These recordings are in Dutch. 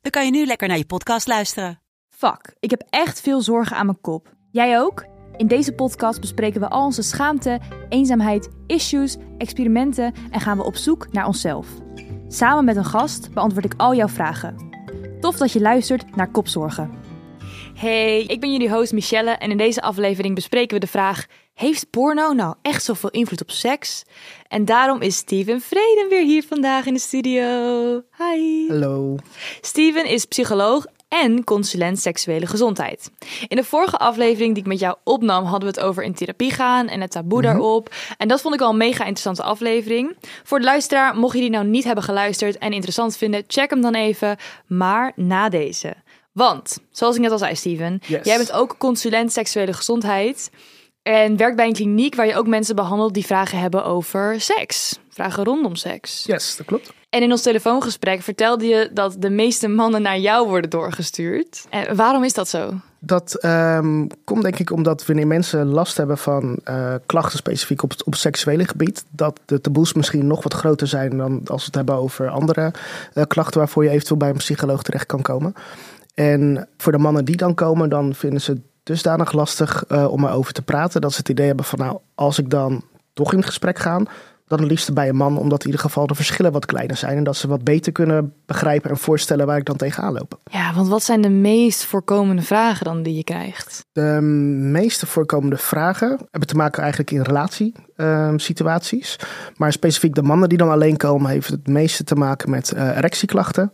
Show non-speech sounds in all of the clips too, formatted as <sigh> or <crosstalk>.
dan kan je nu lekker naar je podcast luisteren. Fuck, ik heb echt veel zorgen aan mijn kop. Jij ook? In deze podcast bespreken we al onze schaamte, eenzaamheid, issues, experimenten en gaan we op zoek naar onszelf. Samen met een gast beantwoord ik al jouw vragen. Tof dat je luistert naar Kopzorgen. Hey, ik ben jullie host Michelle en in deze aflevering bespreken we de vraag: heeft porno nou echt zoveel invloed op seks? En daarom is Steven Vreden weer hier vandaag in de studio. Hi. Hallo. Steven is psycholoog en consulent seksuele gezondheid. In de vorige aflevering die ik met jou opnam, hadden we het over in therapie gaan en het taboe daarop. En dat vond ik al een mega interessante aflevering. Voor de luisteraar, mocht je die nou niet hebben geluisterd en interessant vinden, check hem dan even. Maar na deze. Want, zoals ik net al zei, Steven, Yes. jij bent ook consulent seksuele gezondheid. En werkt bij een kliniek waar je ook mensen behandelt die vragen hebben over seks. Vragen rondom seks. Yes, dat klopt. En in ons telefoongesprek vertelde je dat de meeste mannen naar jou worden doorgestuurd. En waarom is dat zo? Dat ehm, komt denk ik omdat wanneer mensen last hebben van eh, klachten specifiek op het, op het seksuele gebied, dat de taboes misschien nog wat groter zijn dan als we het hebben over andere eh, klachten waarvoor je eventueel bij een psycholoog terecht kan komen. En voor de mannen die dan komen, dan vinden ze het dusdanig lastig eh, om erover te praten. Dat ze het idee hebben van nou, als ik dan toch in gesprek ga, dan het liefst bij een man, omdat in ieder geval de verschillen wat kleiner zijn. En dat ze wat beter kunnen begrijpen en voorstellen waar ik dan tegenaan loop. Ja, want wat zijn de meest voorkomende vragen dan die je krijgt? De meeste voorkomende vragen hebben te maken eigenlijk in relatiesituaties. maar specifiek de mannen die dan alleen komen, heeft het meeste te maken met eh, erectieklachten.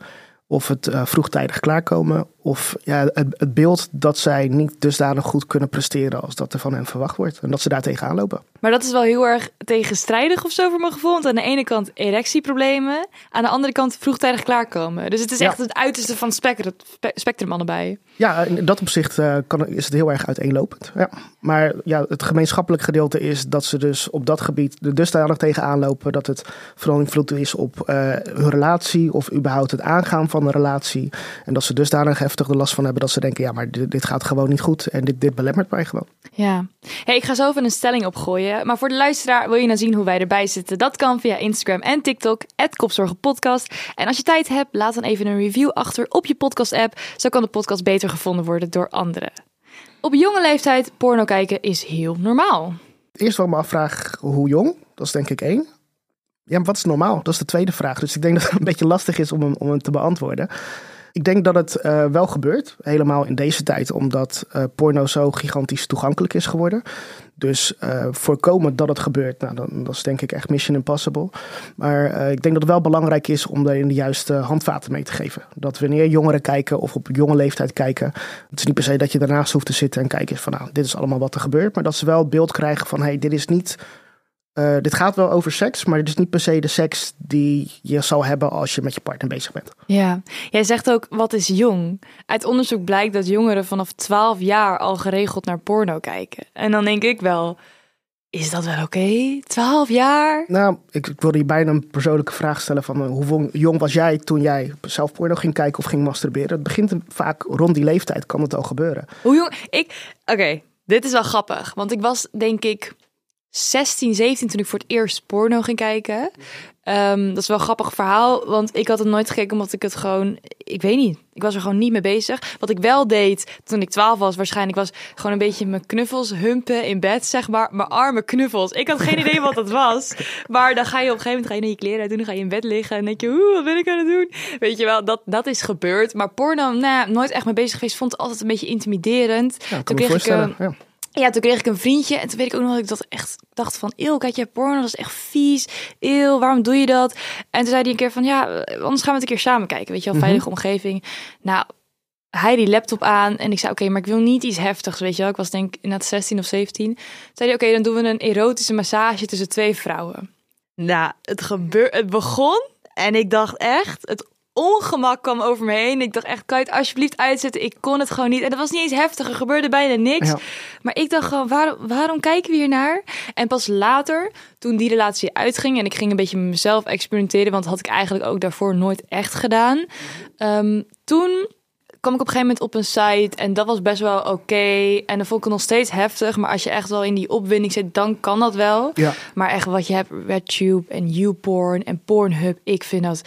Of het eh, vroegtijdig klaarkomen. Of ja, het, het beeld dat zij niet dusdanig goed kunnen presteren als dat er van hen verwacht wordt. En dat ze daar tegenaan lopen. Maar dat is wel heel erg tegenstrijdig of zo voor mijn gevoel. Want aan de ene kant erectieproblemen, aan de andere kant vroegtijdig klaarkomen. Dus het is Ja. echt het uiterste van het spectrum, spe- spectrum allebei. Ja, in dat opzicht eh, kan, is het heel erg uiteenlopend. Ja. Maar ja, het gemeenschappelijk gedeelte is dat ze dus op dat gebied er dusdanig tegenaan lopen dat het vooral invloed is op eh, hun relatie of überhaupt het aangaan van een relatie. En dat ze dusdanig heftig de last van hebben dat ze denken, ja, maar dit, dit gaat gewoon niet goed en dit, dit belemmert mij gewoon. Ja. Hey, ik ga zo even een stelling opgooien. Maar voor de luisteraar wil je nou zien hoe wij erbij zitten. Dat kan via Instagram en TikTok, Kopzorgenpodcast. En als je tijd hebt, laat dan even een review achter op je podcast-app. Zo kan de podcast beter gevonden worden door anderen. Op jonge leeftijd porno kijken is heel normaal. Eerst wel me afvraag hoe jong, dat is denk ik één. Ja, maar wat is normaal? Dat is de tweede vraag. Dus ik denk dat het een beetje lastig is om hem, om hem te beantwoorden. Ik denk dat het eh, wel gebeurt, helemaal in deze tijd, omdat eh, porno zo gigantisch toegankelijk is geworden. Dus eh, voorkomen dat het gebeurt, nou, dan, dat is denk ik echt mission impossible. Maar ik denk dat het wel belangrijk is om daarin de juiste handvaten mee te geven. Dat wanneer jongeren kijken of op jonge leeftijd kijken, het is niet per se dat je daarnaast hoeft te zitten en kijken van nou, dit is allemaal wat er gebeurt. Maar dat ze wel het beeld krijgen van hey, dit is niet eh, dit gaat wel over seks, maar dit is niet per se de seks die je zou hebben als je met je partner bezig bent. Ja, jij zegt ook wat is jong. Uit onderzoek blijkt dat jongeren vanaf 12 jaar al geregeld naar porno kijken. En dan denk ik wel, is dat wel oké? 12 jaar? Nou, ik, ik wilde je bijna een persoonlijke vraag stellen van eh, hoe jong was jij toen jij zelf porno ging kijken of ging masturberen? Het begint vaak rond die leeftijd, kan het al gebeuren. Hoe jong? Ik, oké, dit is wel grappig. Want ik was denk ik 16, 17 toen ik voor het eerst porno ging kijken. Ehm, dat is wel een grappig verhaal, want ik had het nooit gekeken omdat ik het gewoon, ik weet niet, ik was er gewoon niet mee bezig. Wat ik wel deed toen ik 12 was, waarschijnlijk was gewoon een beetje mijn knuffels humpen in bed, zeg maar, mijn arme knuffels. Ik had geen idee wat dat was, <laughs> maar dan ga je op een gegeven moment ga je naar je kleren uit doen, dan ga je in bed liggen en denk je, oeh, wat ben ik aan het doen? Weet je wel, dat, dat is gebeurd. Maar porno, nou, nooit echt mee bezig geweest, vond het altijd een beetje intimiderend. Ja, toen kreeg ik, voorstellen. eh, ja. Ja, toen kreeg ik een vriendje en toen weet ik ook nog dat ik dat echt dacht van, eeuw, kijk jij porno, dat is echt vies, eeuw, waarom doe je dat? En toen zei hij een keer van, ja, anders gaan we het een keer samen kijken, weet je wel, veilige omgeving. Nou, hij die laptop aan en ik zei, oké, maar ik wil niet iets heftigs, weet je wel. Ik was denk ik inderdaad 16 of 17. Toen zei hij, oké, dan doen we een erotische massage tussen twee vrouwen. Nou, het gebeurde, het begon en ik dacht echt, het ongemak kwam over me heen. Ik dacht echt, kan je het alsjeblieft uitzetten? Ik kon het gewoon niet. En dat was niet eens heftig. Er gebeurde bijna niks. Ja. Maar ik dacht gewoon, waarom, waarom kijken we hier naar? En pas later, toen die relatie uitging... en ik ging een beetje met mezelf experimenteren... want dat had ik eigenlijk ook daarvoor nooit echt gedaan. Ehm, toen kwam ik op een gegeven moment op een site... en dat was best wel oké. En dan vond ik het nog steeds heftig. Maar als je echt wel in die opwinding zit, dan kan dat wel. Ja. Maar echt wat je hebt, RedTube en YouPorn en Pornhub... ik vind dat...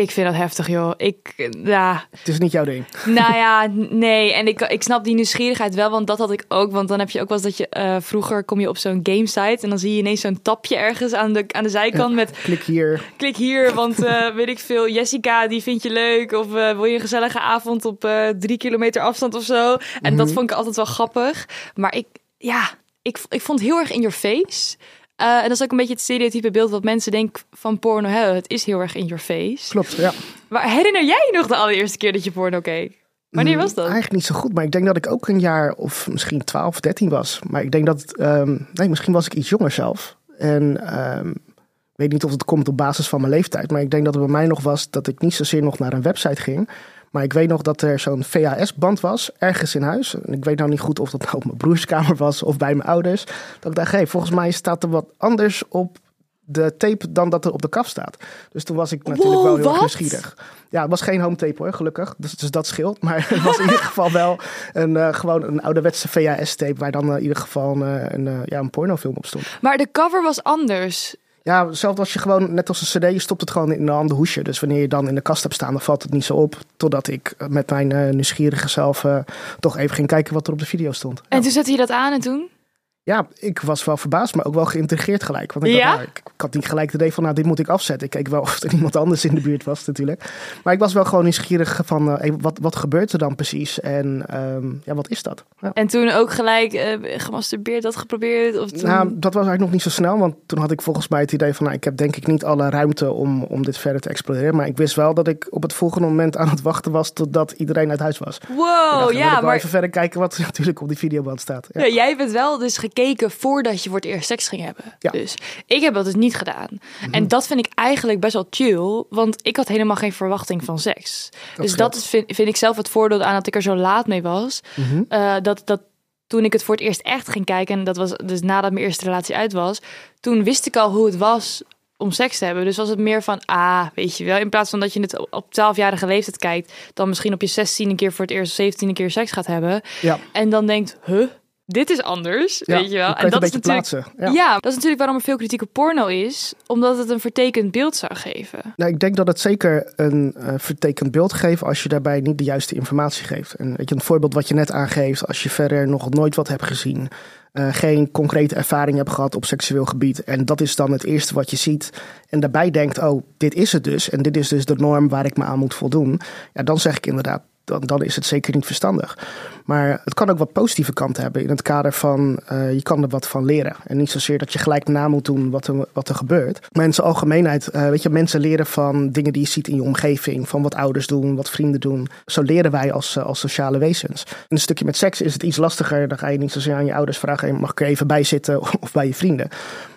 Ik vind dat heftig, joh. Ik, ja, Het is niet jouw ding. nou ja, nee. En ik, ik snap die nieuwsgierigheid wel, want dat had ik ook. Want dan heb je ook wel eens dat je... eh, vroeger kom je op zo'n gamesite en dan zie je ineens zo'n tapje ergens aan de, aan de zijkant met... Klik hier. Klik hier, want eh, <laughs> weet ik veel, Jessica, die vind je leuk. Of eh, wil je een gezellige avond op drie kilometer afstand of zo. En dat vond ik altijd wel grappig. Maar ik, ja, ik, ik vond het heel erg in your face. Eh, en dat is ook een beetje het stereotype beeld wat mensen denken van porno hebben. Het is heel erg in your face. Klopt, ja. Maar herinner jij je nog de allereerste keer dat je porno keek? Wanneer was dat? Mm, Eigenlijk niet zo goed, maar ik denk dat ik ook een jaar of misschien 12 of 13 was. Maar ik denk dat, ehm, nee, misschien was ik iets jonger zelf. En ehm, ik weet niet of het komt op basis van mijn leeftijd, maar ik denk dat het bij mij nog was dat ik niet zozeer nog naar een website ging. Maar ik weet nog dat er zo'n VHS-band was, ergens in huis. En ik weet nou niet goed of dat nou op mijn broerskamer was of bij mijn ouders. Dat ik dacht, hé, volgens mij staat er wat anders op de tape dan dat er op de kaf staat. Dus toen was ik natuurlijk Wow, wel heel erg nieuwsgierig. Ja, het was geen home tape hoor, gelukkig. Dus, dus dat scheelt. Maar het was in ieder geval wel een, eh, gewoon een ouderwetse VHS-tape... waar dan eh, in ieder geval een, eh, een, ja, een pornofilm op stond. Maar de cover was anders. Ja, zelfs als je gewoon, net als een cd, je stopt het gewoon in een ander hoesje. Dus wanneer je dan in de kast hebt staan, dan valt het niet zo op. Totdat ik eh, met mijn eh, nieuwsgierige zelf eh, toch even ging kijken wat er op de video stond. En toen zette je dat aan en toen? Ja, ik was wel verbaasd, maar ook wel geïntegreerd gelijk. Want ik, dacht, Ja? nou, ik, ik had niet gelijk het idee van, nou, dit moet ik afzetten. Ik keek wel <laughs> of er iemand anders in de buurt was natuurlijk. Maar ik was wel gewoon nieuwsgierig van, eh, wat, wat gebeurt er dan precies? En ehm, ja, wat is dat? Ja. En toen ook gelijk eh, gemasturbeerd, dat geprobeerd? Of toen... Nou, dat was eigenlijk nog niet zo snel, want toen had ik volgens mij het idee van, nou, ik heb denk ik niet alle ruimte om, om dit verder te exploreren. Maar ik wist wel dat ik op het volgende moment aan het wachten was totdat iedereen uit huis was. Wow, dacht, ja, maar even verder kijken wat er <laughs> natuurlijk op die videoband staat. Ja. ja, jij bent wel dus gekeken voordat je voor het eerst seks ging hebben. Ja. Mhm. Dus ik heb dat dus niet gedaan. En dat vind ik eigenlijk best wel chill, want ik had helemaal geen verwachting van seks. dus dat is, vind, vind ik zelf het voordeel aan dat ik er zo laat mee was. Mhm. Eh, dat, dat toen ik het voor het eerst echt ging kijken, en dat was dus nadat mijn eerste relatie uit was, toen wist ik al hoe het was om seks te hebben. Dus was het meer van, ah, weet je wel, in plaats van dat je het op 12-jarige leeftijd kijkt, dan misschien op je 16 een keer voor het eerst, of 17 een keer seks gaat hebben. Ja. En dan denkt, huh, dit is anders, Ja, weet je wel. je het een beetje natuurlijk, ja. Ja. dat is natuurlijk waarom er veel kritiek op porno is, omdat het een vertekend beeld zou geven. Nou, ik denk dat het zeker een eh, vertekend beeld geeft als je daarbij niet de juiste informatie geeft. En weet je, een voorbeeld wat je net aangeeft, als je verder nog nooit wat hebt gezien, eh, geen concrete ervaring hebt gehad op seksueel gebied. En dat is dan het eerste wat je ziet. En daarbij denkt, oh, dit is het dus. En dit is dus de norm waar ik me aan moet voldoen. Ja, dan zeg ik inderdaad, dan, dan is het zeker niet verstandig. Maar het kan ook wat positieve kanten hebben in het kader van eh, je kan er wat van leren. En niet zozeer dat je gelijk na moet doen wat er, wat er gebeurt. Maar in zijn algemeenheid, eh, weet je, mensen leren van dingen die je ziet in je omgeving. Van wat ouders doen, wat vrienden doen. Zo leren wij als, eh, als sociale wezens. Een stukje met seks is het iets lastiger. Dan ga je niet zozeer aan je ouders vragen, mag ik er even bij zitten <laughs> of bij je vrienden.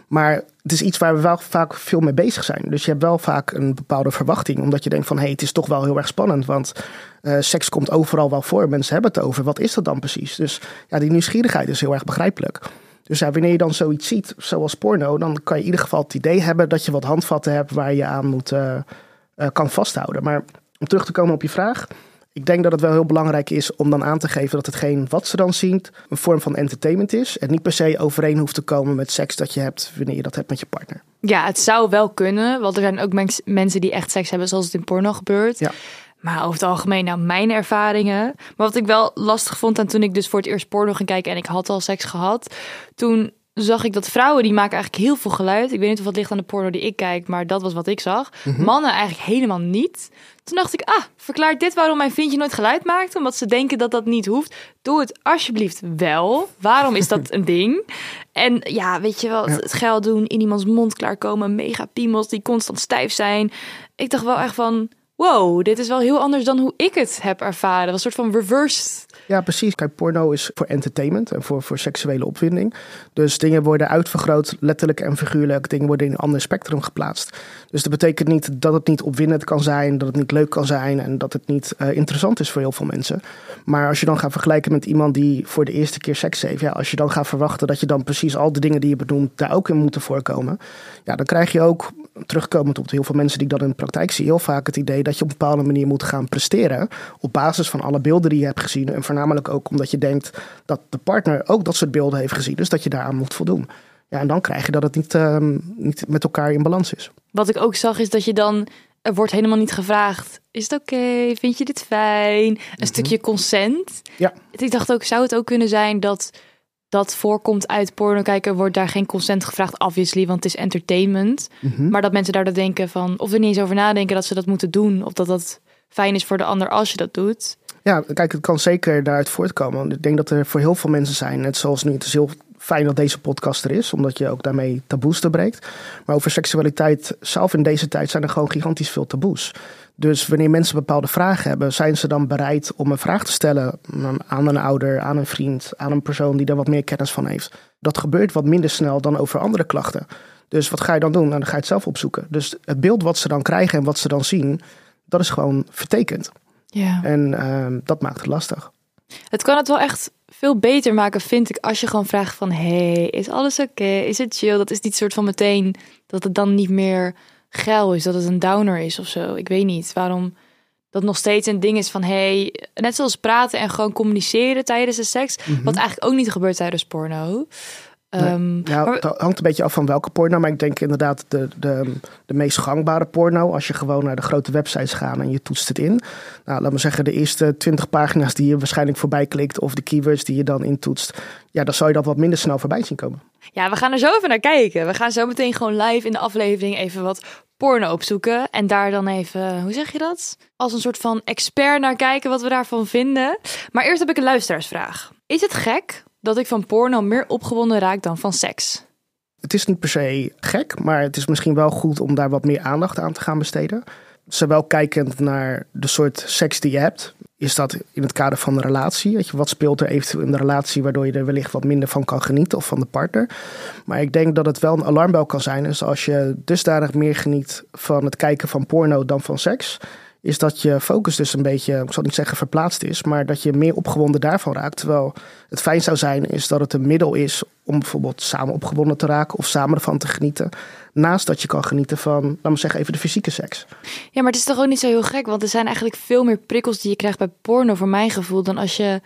Maar het is iets waar we wel vaak veel mee bezig zijn. Dus je hebt wel vaak een bepaalde verwachting. Omdat je denkt van, hé, hey, het is toch wel heel erg spannend. Want eh, seks komt overal wel voor. Mensen hebben het over. Wat is dat dan precies? Dus ja, die nieuwsgierigheid is heel erg begrijpelijk. Dus ja, wanneer je dan zoiets ziet, zoals porno... dan kan je in ieder geval het idee hebben dat je wat handvatten hebt... waar je aan moet, eh, eh, kan vasthouden. Maar om terug te komen op je vraag... Ik denk dat het wel heel belangrijk is om dan aan te geven dat hetgeen wat ze dan zien een vorm van entertainment is. En niet per se overeen hoeft te komen met seks dat je hebt wanneer je dat hebt met je partner. Ja, het zou wel kunnen, want er zijn ook mens- mensen die echt seks hebben zoals het in porno gebeurt. Ja. Maar over het algemeen, nou, mijn ervaringen. Maar wat ik wel lastig vond, en toen ik dus voor het eerst porno ging kijken en ik had al seks gehad, toen zag ik dat vrouwen die maken eigenlijk heel veel geluid. Ik weet niet of het ligt aan de porno die ik kijk, maar dat was wat ik zag. Mannen eigenlijk helemaal niet. Toen dacht ik, ah, verklaart dit waarom mijn vriendje nooit geluid maakt? Omdat ze denken dat dat niet hoeft. Doe het alsjeblieft wel. Waarom is dat <laughs> een ding? En ja, weet je wel, het, het geld doen, in iemands mond klaarkomen, mega piemels die constant stijf zijn. Ik dacht wel echt van, wow, dit is wel heel anders dan hoe ik het heb ervaren. Een soort van reversed. Ja, precies. Kijk, porno is voor entertainment en voor, voor seksuele opwinding. Dus dingen worden uitvergroot, letterlijk en figuurlijk. Dingen worden in een ander spectrum geplaatst. Dus dat betekent niet dat het niet opwindend kan zijn, dat het niet leuk kan zijn en dat het niet uh, interessant is voor heel veel mensen. Maar als je dan gaat vergelijken met iemand die voor de eerste keer seks heeft, ja, als je dan gaat verwachten dat je dan precies al de dingen die je benoemt daar ook in moeten voorkomen, ja, dan krijg je ook terugkomend op heel veel mensen die ik dan in de praktijk zie, heel vaak het idee dat je op een bepaalde manier moet gaan presteren op basis van alle beelden die je hebt gezien en voornamelijk ook omdat je denkt dat de partner ook dat soort beelden heeft gezien, dus dat je daaraan moet voldoen. Ja, en dan krijg je dat het niet, uh, niet met elkaar in balans is. Wat ik ook zag is dat je dan er wordt helemaal niet gevraagd. Is het oké? Vind je dit fijn? Een Mhm. stukje consent. Ja. Ik dacht ook, zou het ook kunnen zijn dat dat voorkomt uit porno kijken, wordt daar geen consent gevraagd, obviously, want het is entertainment. Mhm. Maar dat mensen daar dan denken van, of er niet eens over nadenken dat ze dat moeten doen, of dat dat fijn is voor de ander als je dat doet. Ja, kijk, het kan zeker daaruit voortkomen. Ik denk dat er voor heel veel mensen zijn, net zoals nu, het is heel fijn dat deze podcast er is, omdat je ook daarmee taboes te breekt. Maar over seksualiteit, zelf in deze tijd, zijn er gewoon gigantisch veel taboes. Dus wanneer mensen bepaalde vragen hebben, zijn ze dan bereid om een vraag te stellen aan een ouder, aan een vriend, aan een persoon die daar wat meer kennis van heeft. Dat gebeurt wat minder snel dan over andere klachten. Dus wat ga je dan doen? Nou, dan ga je het zelf opzoeken. Dus het beeld wat ze dan krijgen en wat ze dan zien, dat is gewoon vertekend. Ja. En uh, dat maakt het lastig. Het kan het wel echt veel beter maken, vind ik, als je gewoon vraagt van, hey, is alles oké? Okay? Is het chill? Dat is niet soort van meteen dat het dan niet meer geil is, dat het een downer is of zo. Ik weet niet waarom dat nog steeds een ding is van, hey, net zoals praten en gewoon communiceren tijdens de seks, mm -hmm. wat eigenlijk ook niet gebeurt tijdens porno. Nee. Um, maar, het hangt een beetje af van welke porno. Maar ik denk inderdaad de, de, de meest gangbare porno. Als je gewoon naar de grote websites gaat en je toetst het in. Nou, laat maar zeggen, de eerste 20 pagina's die je waarschijnlijk voorbij klikt. Of de keywords die je dan intoetst. Ja, dan zou je dat wat minder snel voorbij zien komen. Ja, we gaan er zo even naar kijken. We gaan zo meteen gewoon live in de aflevering even wat porno opzoeken. En daar dan even, hoe zeg je dat? Als een soort van expert naar kijken wat we daarvan vinden. Maar eerst heb ik een luisteraarsvraag. Is het gek dat ik van porno meer opgewonden raak dan van seks? Het is niet per se gek, maar het is misschien wel goed om daar wat meer aandacht aan te gaan besteden. Zowel kijkend naar de soort seks die je hebt. Is dat in het kader van de relatie? Wat speelt er eventueel in de relatie waardoor je er wellicht wat minder van kan genieten of van de partner? Maar ik denk dat het wel een alarmbel kan zijn. Dus als je dusdanig meer geniet van het kijken van porno dan van seks, is dat je focus dus een beetje, ik zal niet zeggen verplaatst is, maar dat je meer opgewonden daarvan raakt. Terwijl het fijn zou zijn is dat het een middel is om bijvoorbeeld samen opgewonden te raken of samen ervan te genieten. Naast dat je kan genieten van, laten we zeggen, even de fysieke seks. Ja, maar het is toch ook niet zo heel gek, want er zijn eigenlijk veel meer prikkels die je krijgt bij porno, voor mijn gevoel, dan als je,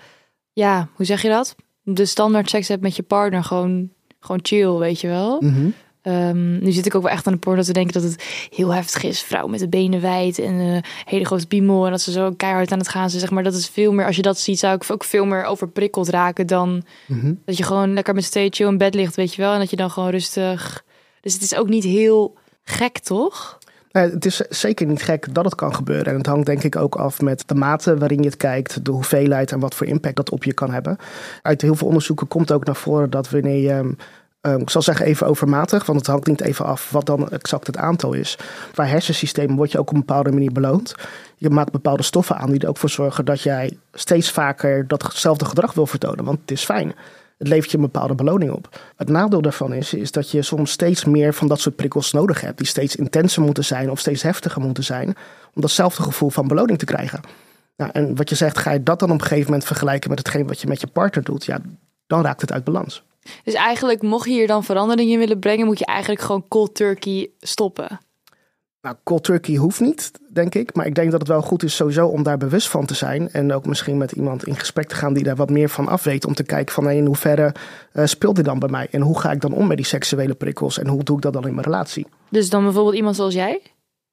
ja, hoe zeg je dat? De standaard seks hebt met je partner, gewoon, gewoon chill, weet je wel. Mm -hmm. Um, nu zit ik ook wel echt aan de porno te denken dat het heel heftig is. Vrouw met de benen wijd en een hele grote piemel. En dat ze zo keihard aan het gaan zijn. Zeg maar dat is veel meer, als je dat ziet, zou ik ook veel meer overprikkeld raken dan mm -hmm. dat je gewoon lekker met z'n tweeën chill in bed ligt, weet je wel. En dat je dan gewoon rustig. Dus het is ook niet heel gek, toch? Nee, het is zeker niet gek dat het kan gebeuren. En het hangt denk ik ook af met de mate waarin je het kijkt, de hoeveelheid en wat voor impact dat op je kan hebben. Uit heel veel onderzoeken komt ook naar voren dat wanneer je Um, ik zal zeggen even overmatig, want het hangt niet even af wat dan exact het aantal is. Qua hersensysteem word je ook op een bepaalde manier beloond. Je maakt bepaalde stoffen aan die er ook voor zorgen dat jij steeds vaker datzelfde gedrag wil vertonen, want het is fijn. Het levert je een bepaalde beloning op. Het nadeel daarvan is, is dat je soms steeds meer van dat soort prikkels nodig hebt, die steeds intenser moeten zijn of steeds heftiger moeten zijn, om datzelfde gevoel van beloning te krijgen. Nou, en wat je zegt, ga je dat dan op een gegeven moment vergelijken met hetgeen wat je met je partner doet, ja, dan raakt het uit balans. Dus eigenlijk, mocht je hier dan verandering in willen brengen, moet je eigenlijk gewoon cold turkey stoppen. Nou, cold turkey hoeft niet, denk ik. Maar ik denk dat het wel goed is sowieso om daar bewust van te zijn. En ook misschien met iemand in gesprek te gaan die daar wat meer van af weet. Om te kijken van hey, in hoeverre uh, speelt dit dan bij mij? En hoe ga ik dan om met die seksuele prikkels? En hoe doe ik dat dan in mijn relatie? Dus dan bijvoorbeeld iemand zoals jij?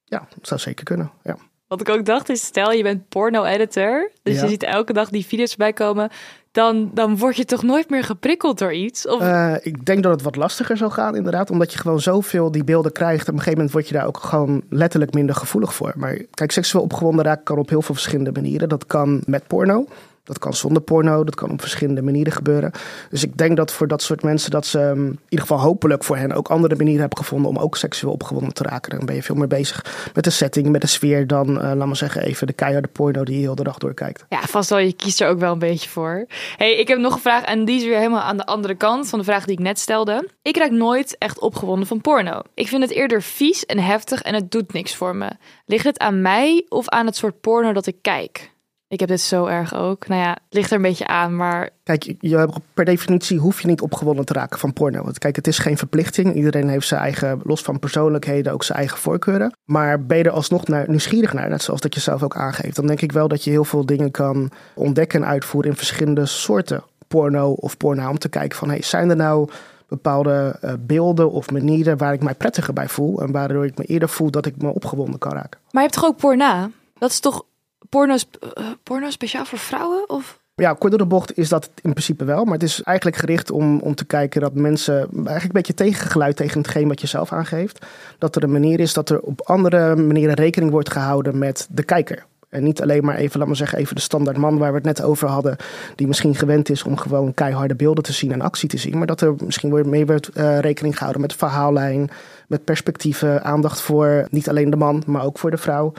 Ja, dat zou zeker kunnen, ja. Wat ik ook dacht is, stel je bent porno-editor. Dus Ja. je ziet elke dag die video's bij komen. Dan, dan word je toch nooit meer geprikkeld door iets? Of, Eh, ik denk dat het wat lastiger zou gaan, inderdaad. Omdat je gewoon zoveel die beelden krijgt. Op een gegeven moment word je daar ook gewoon letterlijk minder gevoelig voor. Maar kijk, seksueel opgewonden raken kan op heel veel verschillende manieren. Dat kan met porno. Dat kan zonder porno, dat kan op verschillende manieren gebeuren. Dus ik denk dat voor dat soort mensen dat ze um, in ieder geval hopelijk voor hen ook andere manieren hebben gevonden om ook seksueel opgewonden te raken. Dan ben je veel meer bezig met de setting, met de sfeer dan, uh, laat maar zeggen, even de keiharde porno die je heel de dag doorkijkt. Ja, vast wel. Je kiest er ook wel een beetje voor. hey, ik heb nog een vraag en die is weer helemaal aan de andere kant van de vraag die ik net stelde. Ik raak nooit echt opgewonden van porno. Ik vind het eerder vies en heftig en het doet niks voor me. Ligt het aan mij of aan het soort porno dat ik kijk? Ik heb dit zo erg ook. Nou ja, het ligt er een beetje aan, maar... Kijk, je, per definitie hoef je niet opgewonden te raken van porno. Want kijk, het is geen verplichting. Iedereen heeft zijn eigen, los van persoonlijkheden, ook zijn eigen voorkeuren. Maar ben je er alsnog naar, nieuwsgierig naar, net zoals dat je zelf ook aangeeft... dan denk ik wel dat je heel veel dingen kan ontdekken en uitvoeren in verschillende soorten porno of porno. Om te kijken van, hey, zijn er nou bepaalde uh, beelden of manieren waar ik mij prettiger bij voel... en waardoor ik me eerder voel dat ik me opgewonden kan raken. Maar je hebt toch ook porna? Dat is toch porno, uh, porno speciaal voor vrouwen? Of? Ja, kort door de bocht is dat in principe wel. Maar het is eigenlijk gericht om, om te kijken dat mensen eigenlijk een beetje tegengeluid tegen hetgeen wat je zelf aangeeft. Dat er een manier is dat er op andere manieren rekening wordt gehouden met de kijker. En niet alleen maar even, laat maar zeggen, even de standaard man waar we het net over hadden. Die misschien gewend is om gewoon keiharde beelden te zien en actie te zien. Maar dat er misschien wordt mee wordt uh, rekening gehouden met verhaallijn, met perspectieven, aandacht voor niet alleen de man, maar ook voor de vrouw.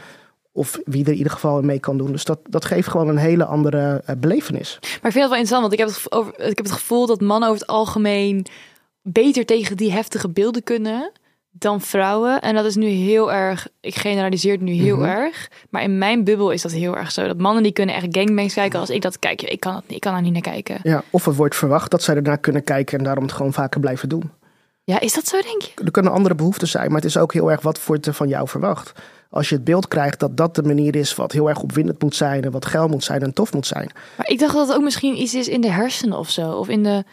Of wie er in ieder geval mee kan doen. Dus dat, dat geeft gewoon een hele andere uh, belevenis. Maar ik vind het wel interessant, want ik heb het, over, ik heb het gevoel dat mannen over het algemeen beter tegen die heftige beelden kunnen dan vrouwen. En dat is nu heel erg, ik generaliseer het nu heel mm -hmm. erg. Maar in mijn bubbel is dat heel erg zo. Dat mannen die kunnen echt gangbangs kijken als ik dat kijk. Ik kan, dat niet, ik kan daar niet naar kijken. Ja, of het wordt verwacht dat zij ernaar kunnen kijken en daarom het gewoon vaker blijven doen. Ja, is dat zo denk je? Er kunnen andere behoeften zijn, maar het is ook heel erg wat wordt er van jou verwacht. Als je het beeld krijgt dat dat de manier is wat heel erg opwindend moet zijn en wat geil moet zijn en tof moet zijn. Maar ik dacht dat het ook misschien iets is in de hersenen of zo. Of in de,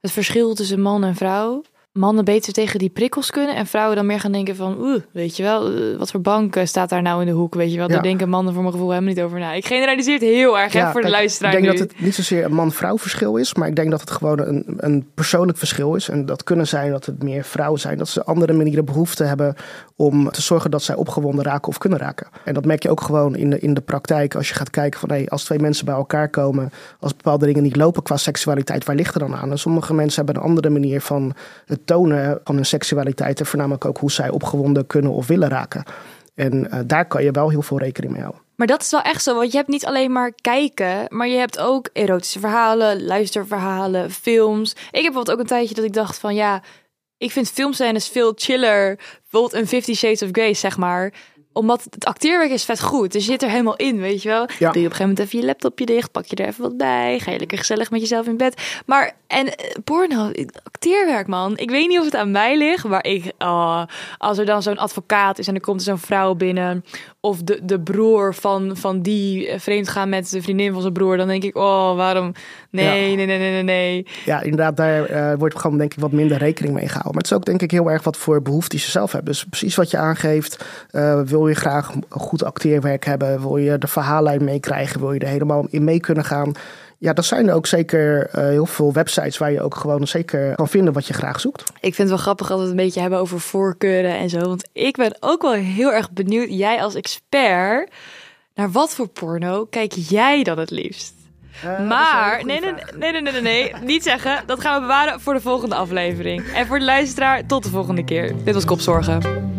het verschil tussen man en vrouw mannen beter tegen die prikkels kunnen en vrouwen dan meer gaan denken van, oeh, weet je wel, wat voor bank staat daar nou in de hoek, weet je wel. Ja. Daar denken mannen voor mijn gevoel helemaal niet over na. Ik generaliseer het heel erg ja, hè, voor kijk, de luisteraar Ik denk nu. dat het niet zozeer een man-vrouw verschil is, maar ik denk dat het gewoon een, een persoonlijk verschil is. En dat kunnen zijn dat het meer vrouwen zijn, dat ze andere manieren behoefte hebben om te zorgen dat zij opgewonden raken of kunnen raken. En dat merk je ook gewoon in de, in de praktijk als je gaat kijken van, hey, als twee mensen bij elkaar komen, als bepaalde dingen niet lopen qua seksualiteit, waar ligt er dan aan? En sommige mensen hebben een andere manier van het tonen van hun seksualiteit en voornamelijk ook hoe zij opgewonden kunnen of willen raken. En uh, daar kan je wel heel veel rekening mee houden. Maar dat is wel echt zo, want je hebt niet alleen maar kijken, maar je hebt ook erotische verhalen, luisterverhalen, films. Ik heb bijvoorbeeld ook een tijdje dat ik dacht van ja, ik vind filmscènes veel chiller. Bijvoorbeeld een Fifty Shades of Grey, zeg maar omdat het acteerwerk is vet goed. Dus je zit er helemaal in, weet je wel. Ja. Doe je op een gegeven moment even je laptopje dicht, pak je er even wat bij. Ga je lekker gezellig met jezelf in bed. Maar, en uh, porno, acteerwerk man. Ik weet niet of het aan mij ligt, maar ik, oh, als er dan zo'n advocaat is en er komt zo'n vrouw binnen. Of de, de broer van, van die vreemd gaan met de vriendin van zijn broer. Dan denk ik, oh, waarom? Nee, ja. nee, nee, nee, nee, nee. Ja, inderdaad, daar uh, wordt gewoon denk ik wat minder rekening mee gehouden. Maar het is ook denk ik heel erg wat voor behoeftes je zelf hebt. Dus precies wat je aangeeft, uh, wil je graag goed acteerwerk hebben? Wil je de verhaallijn meekrijgen? Wil je er helemaal in mee kunnen gaan? Ja, dat zijn er ook zeker uh, heel veel websites waar je ook gewoon zeker kan vinden wat je graag zoekt. Ik vind het wel grappig dat we het een beetje hebben over voorkeuren en zo. Want ik ben ook wel heel erg benieuwd, jij als expert, naar wat voor porno kijk jij dan het liefst? Uh, maar, nee nee, nee, nee, nee, nee, nee, niet zeggen. Dat gaan we bewaren voor de volgende aflevering. En voor de luisteraar, tot de volgende keer. Dit was Kopzorgen.